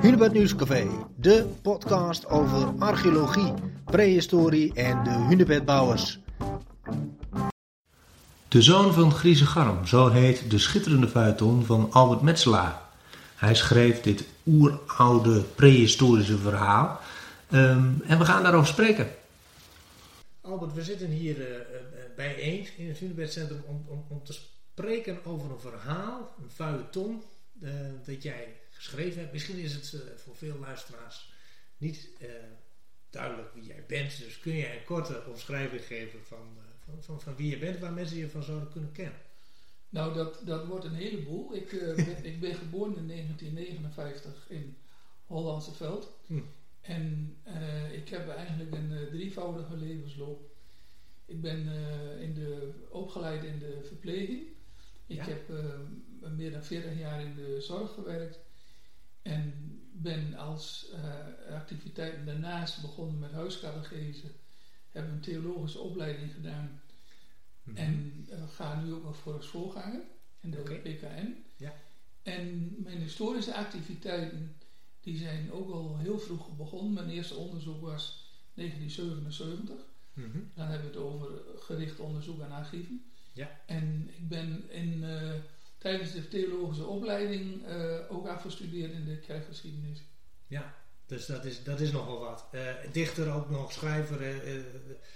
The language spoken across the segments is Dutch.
Hunebed Nieuwscafé, de podcast over archeologie, prehistorie en de hunebedbouwers. De zoon van Grieze Garm, zo heet de schitterende feuilleton van Albert Metzelaar. Hij schreef dit oeroude prehistorische verhaal ehm, en we gaan daarover spreken. Albert, we zitten hier uh, bijeen in het Hunebedcentrum om, om, om te spreken over een verhaal, een feuilleton, uh, dat jij geschreven hebt. Misschien is het voor veel luisteraars niet duidelijk wie jij bent. Dus kun je een korte omschrijving geven van, van, van, van, wie je bent, waar mensen je van zouden kunnen kennen? Nou, dat, dat wordt een heleboel. Ik, ben, ik ben geboren in 1959 in Hollandse Veld. Hm. En uh, ik heb eigenlijk een uh, drievoudige levensloop. Ik ben in de, opgeleid in de verpleging. Ik ja. heb meer dan 40 jaar in de zorg gewerkt. En ben als activiteiten daarnaast begonnen met huiscatechese. Heb een theologische opleiding gedaan. Mm-hmm. En uh, ga nu ook nog voor als voorganger in de okay. PKN. Ja. En mijn historische activiteiten die zijn ook al heel vroeg begonnen. Mijn eerste onderzoek was 1977. Mm-hmm. Dan hebben we het over gericht onderzoek aan archieven. Ja. En ik ben in, uh, tijdens de theologische opleiding uh, ook afgestudeerd in de kerkgeschiedenis. Ja, dus dat is, dat is nogal wat. Uh, dichter ook nog, schrijver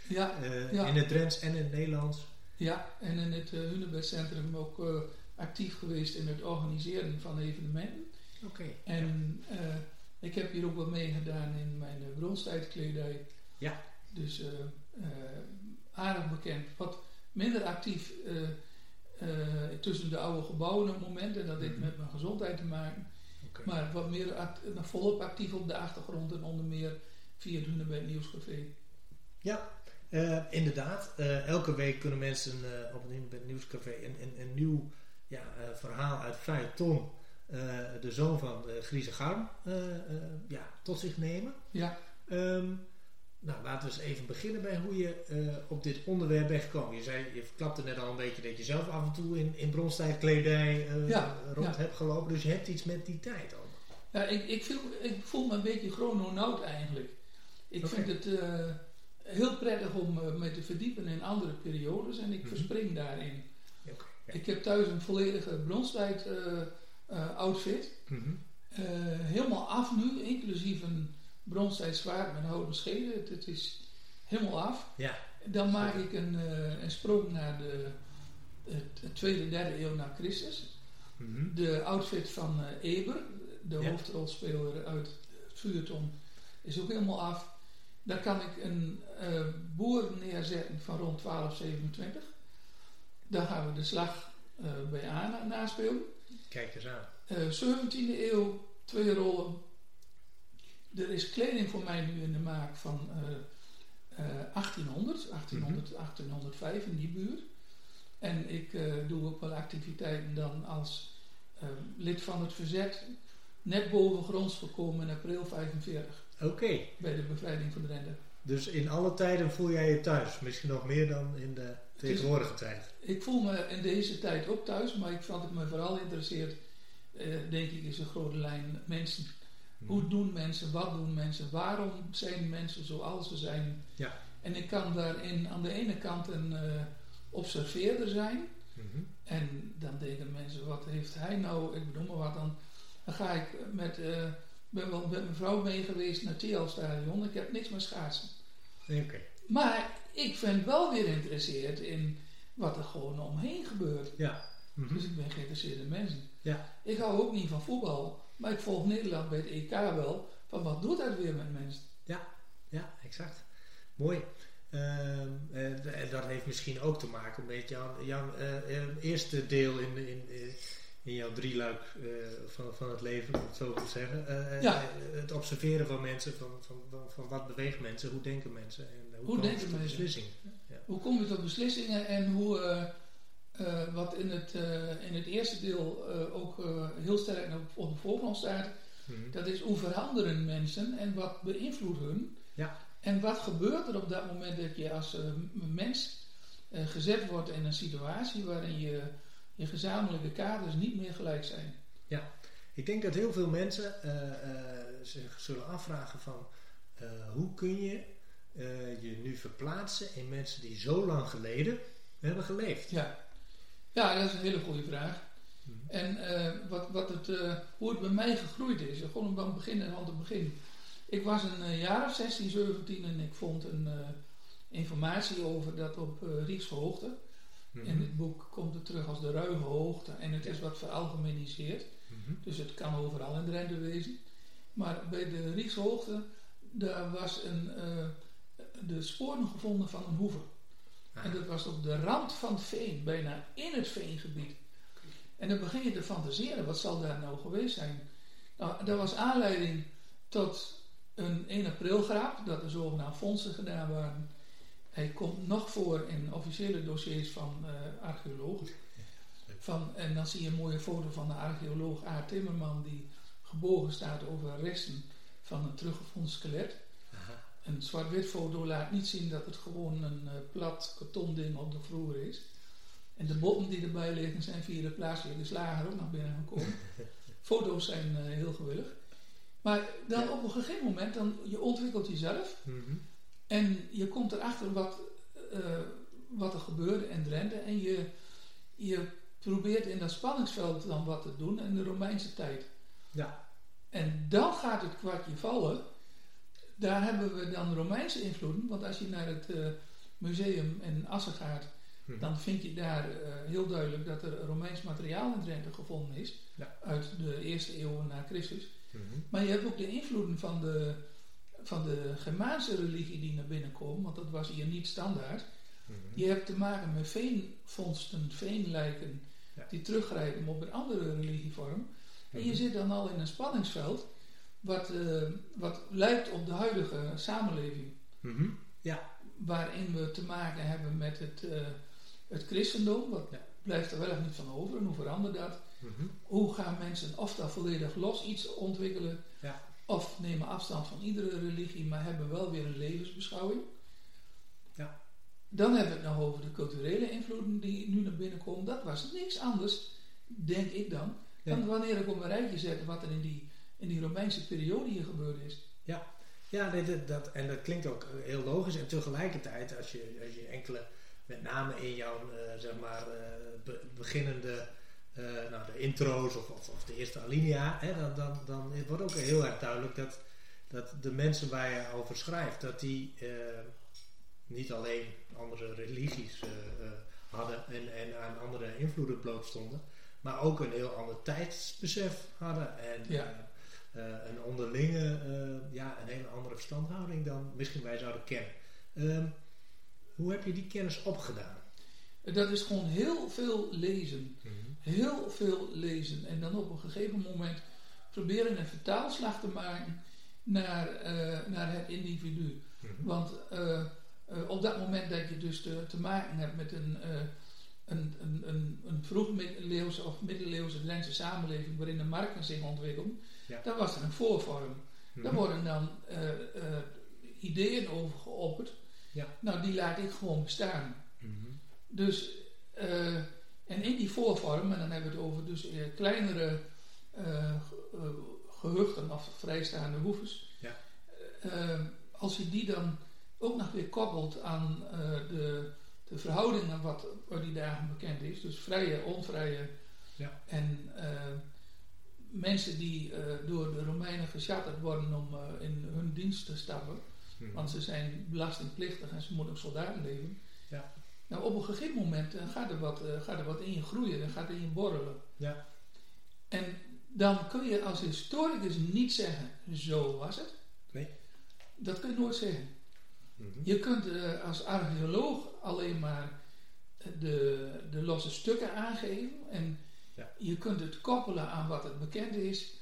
ja, ja. in het Drents en in het Nederlands. Ja, en in het uh, Hunebedcentrum ook uh, actief geweest in het organiseren van evenementen. Oké. Okay, en ja. uh, ik heb hier ook wat meegedaan in mijn bronstijdstkledij. Ja. Dus aardig bekend. Wat minder actief tussen de oude gebouwen momenten, dat heeft -hmm. met mijn gezondheid te maken. Okay. Maar wat meer act volop actief op de achtergrond en onder meer via het Hunebed Nieuwscafé. Ja, uh, inderdaad, uh, elke week kunnen mensen uh, op het Nieuwscafé een, een, een nieuw ja, verhaal uit Feuilleton, de zoon van Grieze Garm, ja, tot zich nemen. Ja. Um, nou, laten we eens even beginnen bij hoe je op dit onderwerp bent gekomen. Je, zei, je klapte net al een beetje dat je zelf af en toe in, in bronstijdkledij ja, rond ja. hebt gelopen, dus je hebt iets met die tijd ook. Ja, ik, ik, voel, ik voel me een beetje chrononaut eigenlijk. Ik okay. vind het heel prettig om uh, me te verdiepen in andere periodes en ik mm -hmm. verspring daarin. Okay, ja. Ik heb thuis een volledige bronstijd uh, uh, outfit. Mm -hmm. helemaal af nu, inclusief een bronstijd zwaard met houten scheden. Het, het, is helemaal af. Ja. Dan maak ik een, een sprong naar de, het, tweede, derde eeuw na Christus. Mm -hmm. De outfit van Eber, de ja. hoofdrolspeler uit het vuurton, is ook helemaal af. Daar kan ik een uh, boer neerzetten van rond 1227. Dan gaan we de slag uh, bij Ana naspelen. Kijk eens aan. Uh, eh, 17e eeuw, twee rollen. Er is kleding voor mij nu in de maak van 1800, 1800, mm -hmm. 1805 in die buurt. En ik doe ook wel activiteiten dan als lid van het verzet. Net boven gronds gekomen in april 45. Oké. Okay. Bij de bevrijding van de Drenthe. Dus in alle tijden voel jij je thuis? Misschien nog meer dan in de tegenwoordige tijd? Ik voel me in deze tijd ook thuis, maar ik vond het me vooral interesseert, eh, denk ik, is een grote lijn mensen. Hoe doen mensen? Wat doen mensen? Waarom zijn mensen zoals ze zijn? Ja. En ik kan daarin aan de ene kant een uh, observeerder zijn. Mm-hmm. En dan denken mensen, wat heeft hij nou? Ik bedoel maar wat, dan, dan ga ik met... Uh, ben wel met mijn vrouw mee geweest naar het stadion Ik heb niks meer schaatsen. Okay. Maar ik ben wel weer geïnteresseerd in wat er gewoon omheen gebeurt. Ja. Mm -hmm. Dus ik ben geïnteresseerd in mensen. Ja. Ik hou ook niet van voetbal, maar ik volg Nederland bij het EK wel. Van wat doet dat weer met mensen? Ja, ja, exact. Mooi. Uh, uh, dat heeft misschien ook te maken met jouw, jouw uh, eerste deel in, in, in in jouw drieluik uh, van, van het leven, om het zo te zeggen. Uh, ja. het observeren van mensen, van, van, van, wat beweegt mensen, hoe denken mensen en hoe, hoe denken tot beslissingen. Ja. Hoe kom je tot beslissingen en hoe, wat in het, in het eerste deel ook heel sterk op de voorgrond staat, mm -hmm. dat is hoe veranderen mensen en wat beïnvloedt hun. Ja. En wat gebeurt er op dat moment dat je als mens gezet wordt in een situatie waarin je je gezamenlijke kaders niet meer gelijk zijn. Ja, ik denk dat heel veel mensen zich zullen afvragen van hoe kun je je nu verplaatsen in mensen die zo lang geleden hebben geleefd? Ja, ja dat is een hele goede vraag. Mhm. En wat, wat het, hoe het bij mij gegroeid is, gewoon van begin en aan het begin. Ik was een jaar of 16, 17 en ik vond een informatie over dat op Rijkshoogte. Mm In het boek komt het terug als de ruige hoogte en het is wat veralgemeniseerd. Mhm. Dus het kan overal in Drenthe wezen. Maar bij de Rijkshoogte, daar was een, de sporen gevonden van een hoeve. En dat was op de rand van het veen, bijna in het veengebied. En dan begin je te fantaseren, wat zal daar nou geweest zijn? Nou, dat was aanleiding tot een 1 april graap, dat er zogenaamde fondsen gedaan waren hij komt nog voor in officiële dossiers van uh, archeologen. Van, en dan zie je een mooie foto van de archeoloog A. Timmerman die gebogen staat over resten van een teruggevonden skelet. Een zwart-wit foto laat niet zien dat het gewoon een uh, plat kartonding op de vloer is. En de botten die erbij liggen zijn via de plaatselijke slager ook naar binnen gekomen. Foto's zijn uh, heel gewillig. Maar dan op een gegeven moment, dan, je ontwikkelt jezelf. Mm en je komt erachter wat, uh, wat er gebeurde in Drenthe. En je, je probeert in dat spanningsveld dan wat te doen in de Romeinse tijd. Ja. En dan gaat het kwartje vallen. Daar hebben we dan Romeinse invloeden. Want als je naar het uh, museum in Assen gaat, hm. dan vind je daar uh, heel duidelijk dat er Romeins materiaal in Drenthe gevonden is. Ja. Uit de eerste eeuw na Christus. Hm. Maar je hebt ook de invloeden van de van de Germaanse religie die naar binnen komen, want dat was hier niet standaard. Mhm. Je hebt te maken met veenvondsten, veenlijken, die teruggrijpen op een andere religievorm. En je mhm. zit dan al in een spanningsveld wat, uh, wat lijkt op de huidige samenleving. Mhm. Ja. Waarin we te maken hebben met het, uh, het christendom, wat blijft er wel of niet van over en hoe verandert dat? Hoe gaan mensen of dat volledig los iets ontwikkelen? Ja. Of nemen afstand van iedere religie, maar hebben wel weer een levensbeschouwing. Ja. Dan hebben we het nog over de culturele invloeden die nu naar binnen komen. Dat was niks anders, denk ik dan, dan wanneer ik op een rijtje zet wat er in die, in die Romeinse periode hier gebeurd is. Ja, ja dat, dat, en dat klinkt ook heel logisch. En tegelijkertijd, als je, als je enkele, met name in jouw uh, zeg maar, uh, beginnende uh, nou, de intro's of, of, of, de eerste alinea, hè, dan, dan, dan wordt ook heel erg duidelijk dat, dat de mensen waar je over schrijft, dat die niet alleen andere religies hadden en, en aan andere invloeden blootstonden, maar ook een heel ander tijdsbesef hadden en ja. Een onderlinge, ja, een hele andere verstandhouding dan misschien wij zouden kennen. Ehm, hoe heb je die kennis opgedaan? Dat is gewoon heel veel lezen. Mhm. Heel veel lezen. En dan op een gegeven moment proberen een vertaalslag te maken naar, uh, naar het individu. Mhm. Want uh, uh, op dat moment dat je dus te, te maken hebt met een, een, een, een, een vroeg-middeleeuwse of middeleeuwse Drentse samenleving waarin de markten zich ontwikkelden, ja. dan was er een voorvorm. Mm Daar worden dan ideeën over geopperd. Ja. Nou, die laat ik gewoon bestaan. Mm dus, uh, en in die voorvorm, en dan hebben we het over dus kleinere gehuchten of vrijstaande hoeves. Ja. als je die dan ook nog weer koppelt aan de, de verhoudingen wat voor die dagen bekend is, dus vrije, onvrije ja. en mensen die door de Romeinen geschatterd worden om in hun dienst te stappen, mhm. want ze zijn belastingplichtig en ze moeten ook soldaten leven. Ja. Nou, op een gegeven moment uh, gaat, er wat, gaat er wat in je groeien, dan gaat er in je borrelen. Ja. En dan kun je als historicus niet zeggen, zo was het. Nee. Dat kun je nooit zeggen. Mm -hmm. Je kunt uh, als archeoloog alleen maar de, de losse stukken aangeven. En ja. je kunt het koppelen aan wat het bekend is.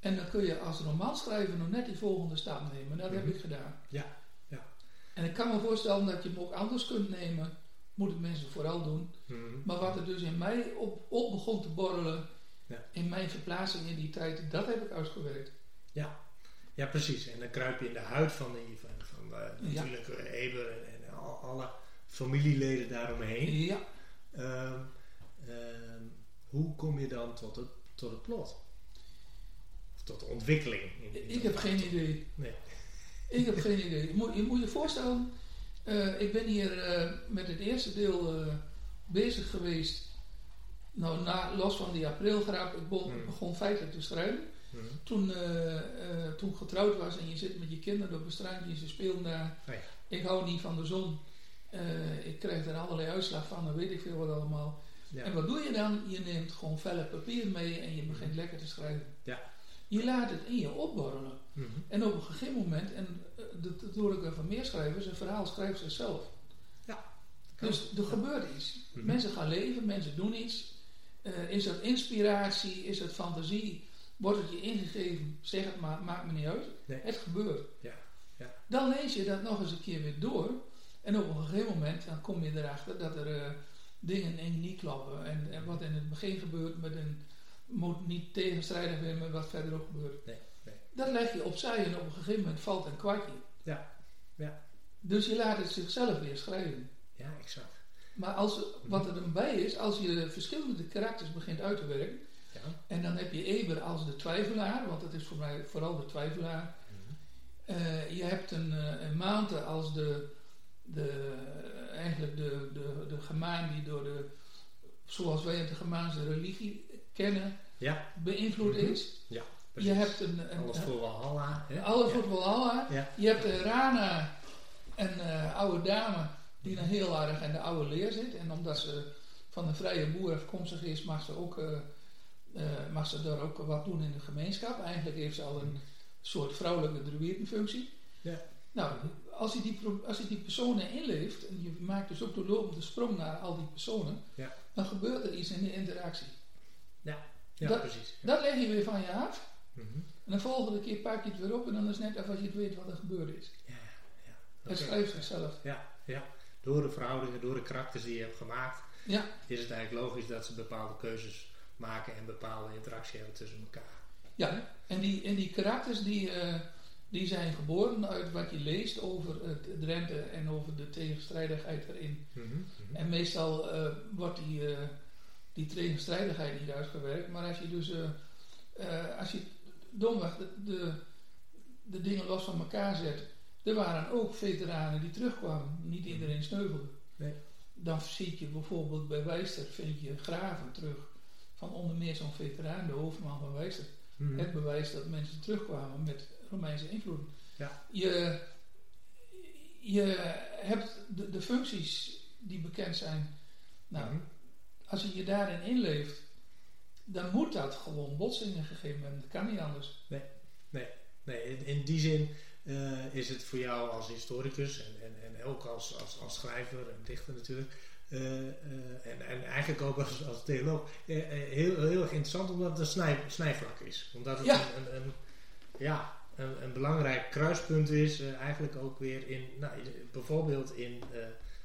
En dan kun je als romanschrijver nog net die volgende stap nemen. Dat mm -hmm. heb mhm. ik gedaan. Ja. Ja. En ik kan me voorstellen dat je hem ook anders kunt nemen moeten mensen vooral doen. Mhm. Maar wat er dus in mij op, op begon te borrelen, ja. in mijn verplaatsing in die tijd, dat heb ik uitgewerkt. Ja, ja precies. En dan kruip je in de huid van, die, van, van de, natuurlijk Eber en, en alle familieleden daaromheen. Ja. Um, hoe kom je dan tot het, tot het plot? Of tot de ontwikkeling in, Ik heb geen idee. Nee. Ik heb geen idee. Je moet je, moet je voorstellen, uh, ik ben hier uh, met het eerste deel uh, bezig geweest. Nou, na, los van die aprilgrap, ik begon, mm. begon feitelijk te schrijven. Mm. Toen, toen ik getrouwd was en je zit met je kinderen op een strandje, ze speelden daar. Nee. Ik hou niet van de zon. ik krijg er allerlei uitslag van, dan weet ik veel wat allemaal. Ja. En wat doe je dan? Je neemt gewoon velle papier mee en je begint lekker te schrijven. Ja. Je laat het in je opborrelen. Mm -hmm. En op een gegeven moment, en dat, dat hoor ik van meer schrijvers, een verhaal schrijft zichzelf. Ja. Dus er gebeurt iets. Mm -hmm. Mensen gaan leven, mensen doen iets. Uh, is dat inspiratie, is dat fantasie? Wordt het je ingegeven? Zeg het maar, maakt me niet uit. Nee. Het gebeurt. Ja. Ja. Dan lees je dat nog eens een keer weer door. En op een gegeven moment dan kom je erachter dat er uh, dingen in niet kloppen. En, en, wat in het begin gebeurt met een, moet niet tegenstrijdig zijn met wat verderop gebeurt. Nee, nee. Dat leg je opzij en op een gegeven moment valt een kwartje. Ja, ja. Dus je laat het zichzelf weer schrijven. Ja, exact. Maar als, wat er dan bij is, als je verschillende karakters begint uit te werken, ja. en dan heb je Eber als de twijfelaar, want dat is voor mij vooral de twijfelaar. Mm-hmm. uh, je hebt een, een Maante als de, de, eigenlijk de, de, de Gemaan die door de, zoals wij het de Gemaanse religie kennen, ja. beïnvloed mm-hmm. is. Ja, je hebt een, een, alles voor Walhalla. Hè? Alles voor Walhalla. Ja. Je hebt een Rana, een uh, oude dame die dan heel erg in de oude leer zit. En omdat ze van een vrije boer afkomstig is, mag ze, ook, uh, uh, mag ze daar ook wat doen in de gemeenschap. Eigenlijk heeft ze al een soort vrouwelijke druïdenfunctie. Ja. Nou, als je, die, als je die personen inleeft, en je maakt dus ook de lopende sprong naar al die personen, ja. dan gebeurt er iets in de interactie. Ja, ja dat, precies. Ja. Dat leg je weer van je af. Mm -hmm. En de volgende keer pak je het weer op en dan is net als je het weet wat er gebeurd is. Ja, ja. Okay. Het schrijft zichzelf. Ja, ja. Door de verhoudingen, door de karakters die je hebt gemaakt, ja. is het eigenlijk logisch dat ze bepaalde keuzes maken en bepaalde interactie hebben tussen elkaar. Ja, en die, en die karakters die, uh, die zijn geboren uit wat je leest over het Drenthe en over de tegenstrijdigheid erin. Mm -hmm. En meestal uh, wordt die, uh, die tegenstrijdigheid niet uitgewerkt, maar als je dus, als je domweg de, de, de dingen los van elkaar zet, er waren ook veteranen die terugkwamen, niet iedereen sneuvelde. Nee. Dan zie je bijvoorbeeld bij Wijster, vind je graven terug van onder meer zo'n veteraan, de hoofdman van Wijster. -hmm. Het bewijs dat mensen terugkwamen met Romeinse invloeden. Ja. Je, je hebt de, de functies die bekend zijn. Nou, Mhm. als je je daarin inleeft, dan moet dat gewoon botsingen gegeven hebben. Dat kan niet anders. Nee, nee, nee. In, in die zin uh, is het voor jou als historicus en, en, en ook als, als, als schrijver en dichter natuurlijk. Uh, uh, en, en eigenlijk ook als, als theoloog heel, heel erg interessant omdat het een snij, snijvlak is. Omdat het Ja. een, een, een- ja, een, een belangrijk kruispunt is. eh, eigenlijk ook weer in, nou, bijvoorbeeld in eh,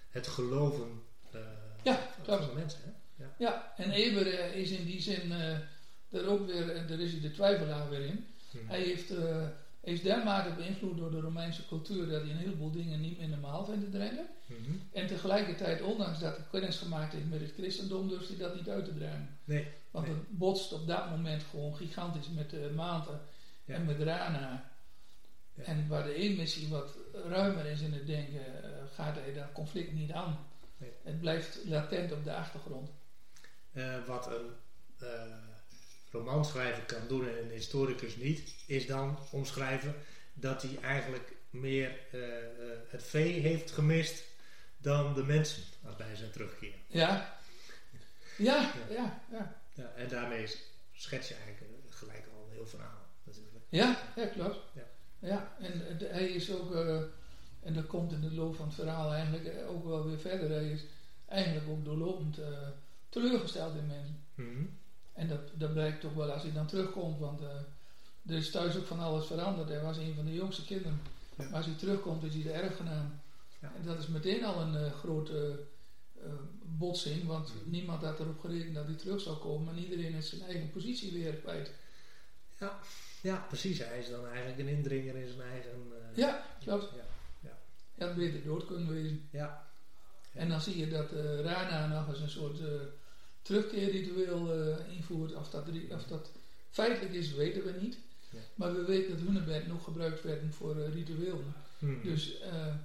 het geloven eh, Ja, van de mensen. Hè? Ja. Ja, en Eber eh, is in die zin eh er ook weer, en daar is hij de twijfelaar weer in. Mhm. Hij, heeft, eh, is dermate beïnvloed door de Romeinse cultuur dat hij een heleboel dingen niet meer normaal vindt in Drenthe. Mhm. En tegelijkertijd, ondanks dat hij kennis gemaakt heeft met het christendom, durft hij dat niet uit te dragen. Nee, Want Nee. het botst op dat moment gewoon gigantisch met de maanten Ja. en met Rana. Ja. En waar de een missie wat ruimer is in het denken, eh, gaat hij dat conflict niet aan. Nee. Het blijft latent op de achtergrond. Eh, wat een eh romanschrijver kan doen en een historicus niet, is dan omschrijven dat hij eigenlijk meer eh, eh, het vee heeft gemist dan de mensen bij zijn terugkeer. Ja, ja, ja, ja. Ja, en daarmee schets je eigenlijk eh, gelijk al een heel verhaal natuurlijk. Ja, ja klopt. Ja. Ja, en hij is ook, en dat komt in de loop van het verhaal eigenlijk ook wel weer verder. Hij is eigenlijk ook doorlopend teleurgesteld in mensen. Mhm. En dat, dat blijkt toch wel als hij dan terugkomt, want eh, er is thuis ook van alles veranderd. Hij was een van de jongste kinderen. Ja. Maar als hij terugkomt, is hij de erfgenaam. Ja. En dat is meteen al een eh, grote eh, botsing, want niemand had erop gerekend dat hij terug zou komen. En iedereen is zijn eigen positie weer kwijt. Ja, ja, precies. Hij is dan eigenlijk een indringer in zijn eigen... Ja, klopt. Ja, Hij had beter dood kunnen wezen. ja, Ja. En dan zie je dat Rana nog eens een soort terugkeerritueel eh, invoert. Of dat, of dat feitelijk is, weten we niet. Maar we weten dat hunebedden nog gebruikt werden voor uh, rituelen. Mhm. Dus uh,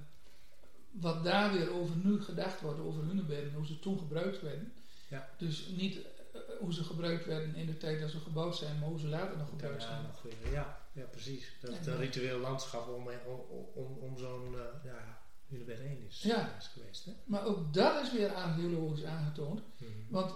wat daar weer over nu gedacht wordt, over hunebedden, hoe ze toen gebruikt werden. Ja. Dus niet uh, hoe ze gebruikt werden in de tijd dat ze gebouwd zijn, maar hoe ze later nog gebruikt ja, zijn. Weer, ja, ja, precies. Dat het een ritueel landschap om, om, om, om zo'n ja, hunebed heen is, ja. is geweest. Hè? Maar ook dat is weer archeologisch aangetoond. Mhm. Want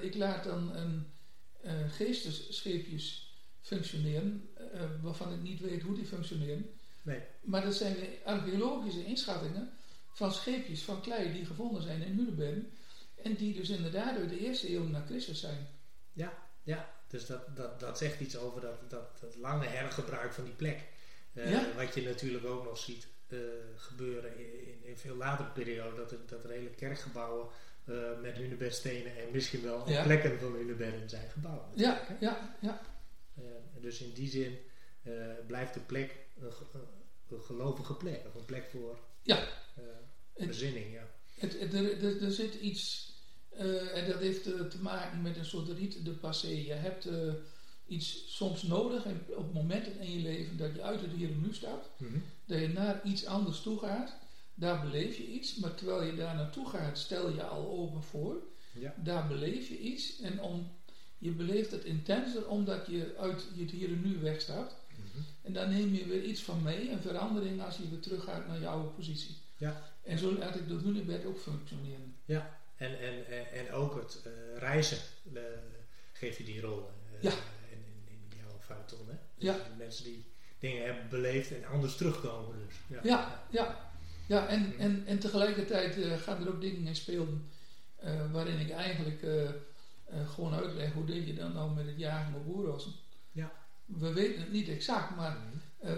ik laat dan een geestesscheepjes functioneren, uh, waarvan ik niet weet hoe die functioneren. Nee. Maar dat zijn archeologische inschattingen van scheepjes van klei die gevonden zijn in Hunebedden. En die dus inderdaad uit de eerste eeuw na Christus zijn. Ja, ja. dus dat, dat, dat zegt iets over dat, dat, dat lange hergebruik van die plek. Uh, ja. Wat je natuurlijk ook nog ziet uh, gebeuren in, in, in veel latere periode. Dat er, dat er hele kerkgebouwen uh, met hunebedstenen en misschien wel Ja. plekken van hunebedden zijn gebouwd. Ja, ja, ja. Uh, dus in die zin uh, blijft de plek een, ge- een gelovige plek, of een plek voor Ja. bezinning. Ja. Het, het- er, er, er zit iets, eh, en dat heeft eh, te maken met een soort rite de passé. Je hebt eh, iets soms nodig en op momenten in je leven dat je uit het hier en nu stapt. Mhm. dat je naar iets anders toe gaat. Daar beleef je iets, maar terwijl je daar naartoe gaat, stel je al open voor. Ja. Daar beleef je iets en om, je beleeft het intenser omdat je uit het hier en nu wegstapt. Mhm. En dan neem je weer iets van mee, een verandering als je weer teruggaat naar je oude positie. Ja. En zo laat ik dat hunebed ook functioneren. Ja, en, en, en, en ook het eh, reizen eh, geef je die rol eh, Ja. in, in, in jouw. Hè? Dus Ja. de mensen die dingen hebben beleefd en anders terugkomen. Dus. Ja. Ja, ja. Ja, en, en, en tegelijkertijd eh, gaan er ook dingen in spelen eh, waarin ik eigenlijk eh, gewoon uitleg hoe deed je dan nou met het jagen op oerrossen. Ja. We weten het niet exact, maar Mhm.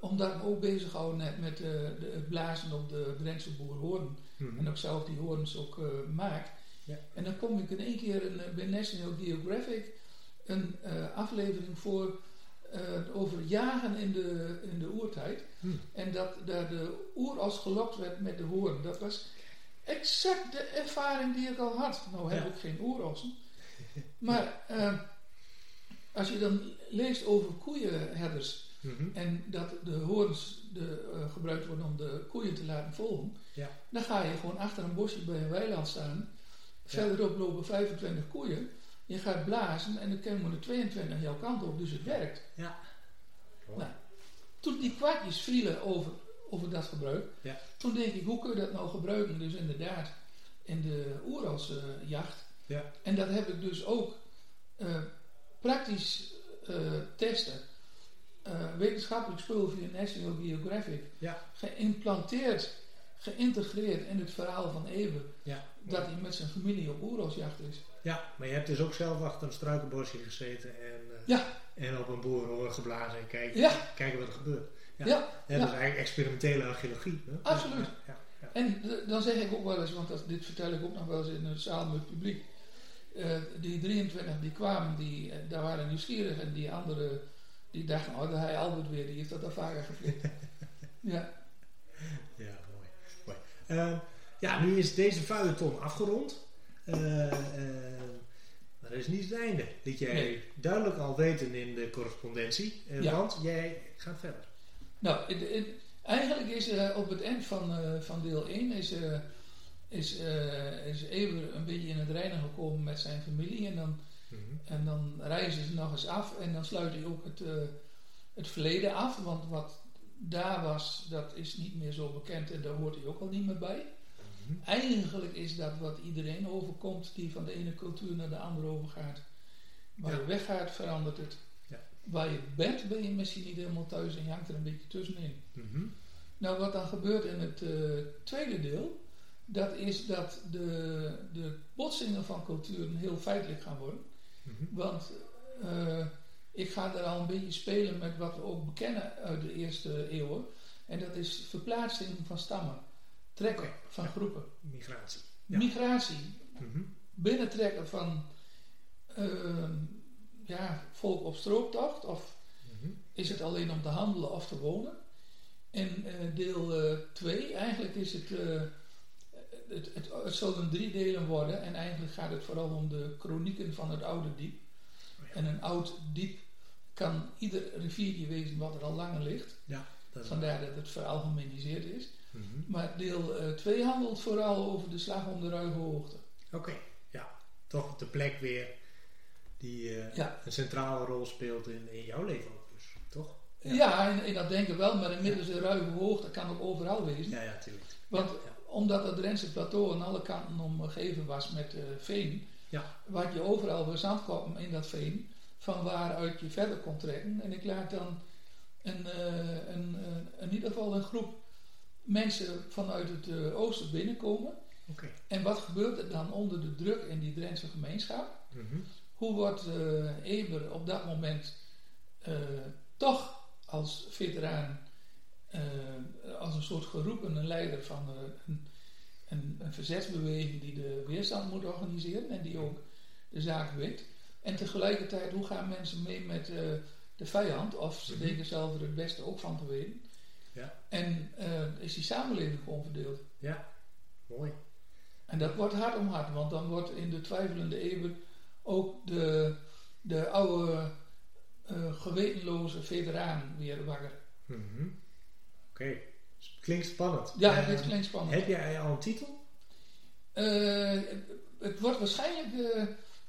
omdat ik me ook bezig hou net met de, het blazen op de Drentse boerhoorn Mhm. en ook zelf die hoorns ook maak. Ja. En dan kom ik in één keer in, eh, bij National Geographic een aflevering voor eh, over jagen in de, in de oertijd. Hm. En dat daar de oeras gelokt werd met de hoorn. Dat was exact de ervaring die ik al had. Nou heb Ja. ik geen oerossen. Maar eh, als je dan leest over koeienherders Mhm. en dat de hoorns de, eh, gebruikt worden om de koeien te laten volgen, Ja. dan ga je gewoon achter een bosje bij een weiland staan. Verderop lopen 25 koeien. Je gaat blazen en dan komen er 22 jouw kant op, dus het werkt. Ja. Nou, Toen die kwartjes vielen over, over dat gebruik, Ja. toen denk ik, hoe kun je dat nou gebruiken? Dus inderdaad, in de oeralsjacht. Ja. En dat heb ik dus ook eh, praktisch eh, testen. Eh, wetenschappelijk spul via National Geographic. Ja. Geïmplanteerd, geïntegreerd in het verhaal van Ewe. Ja. Dat hij met zijn familie op oeralsjacht is. Ja, maar je hebt dus ook zelf achter een struikenbosje gezeten en, eh, Ja, en op een boerenhoorn geblazen en kijken, ja, kijken wat er gebeurt. Ja. ja. Dat is eigenlijk experimentele archeologie. Hè? Absoluut. Ja, ja, ja. En dan zeg ik ook wel eens, want dat, dit vertel ik ook nog wel eens in een zaal met het publiek. Eh, die 23 die kwamen, die, eh, daar waren nieuwsgierig en die anderen die dachten, oh, hij Albert weer, die heeft dat al vaker geflikt. ja, Ja, mooi. mooi. Ja, nu is deze feuilleton afgerond. Eh, eh, maar dat is niet het einde. Liet jij Nee. duidelijk al weten in de correspondentie. eh, Ja. Want jij gaat verder. nou, eigenlijk is op het eind van, van deel 1 is, is, is Eber een beetje in het reinen gekomen met zijn familie. En dan, Mhm. en dan reizen ze nog eens af en dan sluit hij ook het, het verleden af. Want wat daar was, dat is niet meer zo bekend en daar hoort hij ook al niet meer bij. Eigenlijk is dat wat iedereen overkomt die van de ene cultuur naar de andere overgaat. Waar Ja. je weggaat, verandert het. Ja. Waar je bent, ben je misschien niet helemaal thuis en je hangt er een beetje tussenin. Mhm. Nou, wat dan gebeurt in het eh, tweede deel, dat is dat de, de botsingen van culturen heel feitelijk gaan worden. Mhm. Want eh, ik ga daar al een beetje spelen met wat we ook bekennen uit de eerste eeuwen. En dat is verplaatsing van stammen. Trekken van groepen. Migratie. Ja. Migratie. Mhm. Binnentrekken van eh, ja, volk op strooptocht. Of Mhm. is het alleen om te handelen of te wonen? En eh, deel 2, eigenlijk is het, eh, het, het, het zullen drie delen worden. En eigenlijk gaat het vooral om de chronieken van het oude diep. Oh ja. En een oud diep kan ieder riviertje wezen wat er al langer ligt. Ja, dat Vandaar dat het veralgemeniseerd is. Mhm. Maar deel 2 handelt vooral over de slag om de ruige hoogte. Oké, ja. Toch de plek weer die eh, Ja. een centrale rol speelt in, in jouw leven ook dus, toch? Ja, in, in dat denken wel, maar inmiddels de ruige hoogte kan ook overal wezen. Ja, ja, tuurlijk. Want Ja. omdat het Drentse plateau aan alle kanten omgeven was met eh, veen, Ja. had je overal weer zandkoppen in dat veen, van waaruit je verder kon trekken. En ik laat dan een, eh, een, eh, in ieder geval een groep mensen vanuit het eh, oosten binnenkomen. En wat gebeurt er dan onder de druk in die Drentse gemeenschap? Mhm. Hoe wordt eh, Eber op dat moment eh, toch als veteraan, als een soort geroepene leider van een, een, een verzetsbeweging die de weerstand moet organiseren en die ook de zaak weet. En tegelijkertijd, hoe gaan mensen mee met de vijand? Of ze Mhm. denken zelf er het beste ook van te weten. Ja. En eh, is die samenleving gewoon verdeeld. Ja, mooi. En dat wordt hard om hard, want dan wordt in de twijfelende eeuwen ook de, de oude eh, gewetenloze veteraan weer wakker. Mhm. Oké, klinkt spannend. Ja, Eh, dit klinkt spannend. Heb jij al een titel? Het wordt waarschijnlijk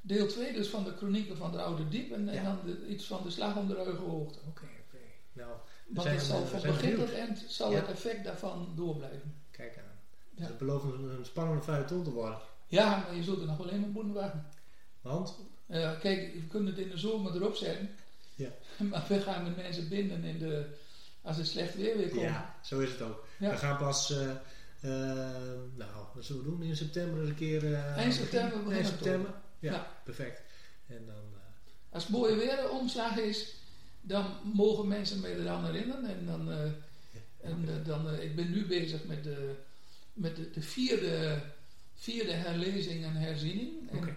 deel 2 dus van de chronieken van de Oude Diep en, dan de- iets van de slag om de ruige hoogte. Oké, oké. Nou, Want het zal van begin tot eind zal Ja. het effect daarvan doorblijven. Kijk aan. Ja. Het belooft een, een spannende feuilleton te worden. Ja, maar je zult er nog wel even op moeten wachten. Want? Eh, kijk, we kunnen het in de zomer erop zetten. Ja. Maar we gaan met mensen binden in de, als het slecht weer weer komt. Ja, zo is het ook. Ja. We gaan pas, eh, eh, nou, wat zullen we doen? In september eens een keer... Eind september, begin- Eind september? Ja, perfect. En dan... Als het mooie weer omslag is, dan mogen mensen me eraan herinneren. En dan, eh, en, eh, dan eh, ik ben nu bezig met de, met de, de vierde, vierde herlezing en herziening. En, Oké.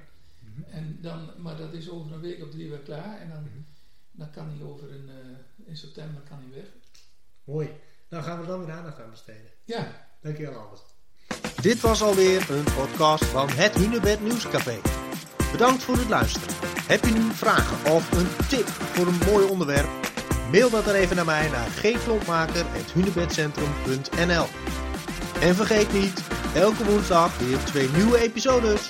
En dan, maar dat is over een week of drie weer klaar. En dan, Mhm. dan kan hij over een, eh, in september kan hij weg. Mooi. Dan gaan we dan weer aandacht aan besteden. Ja, Dankjewel Albert. Dit was alweer een podcast van het Hunebed Nieuwscafé. Bedankt voor het luisteren. Heb je nu vragen of een tip voor een mooi onderwerp? Mail dat er even naar mij naar gklompmaker.hunebedcentrum.nl En vergeet niet, elke woensdag weer twee nieuwe episodes.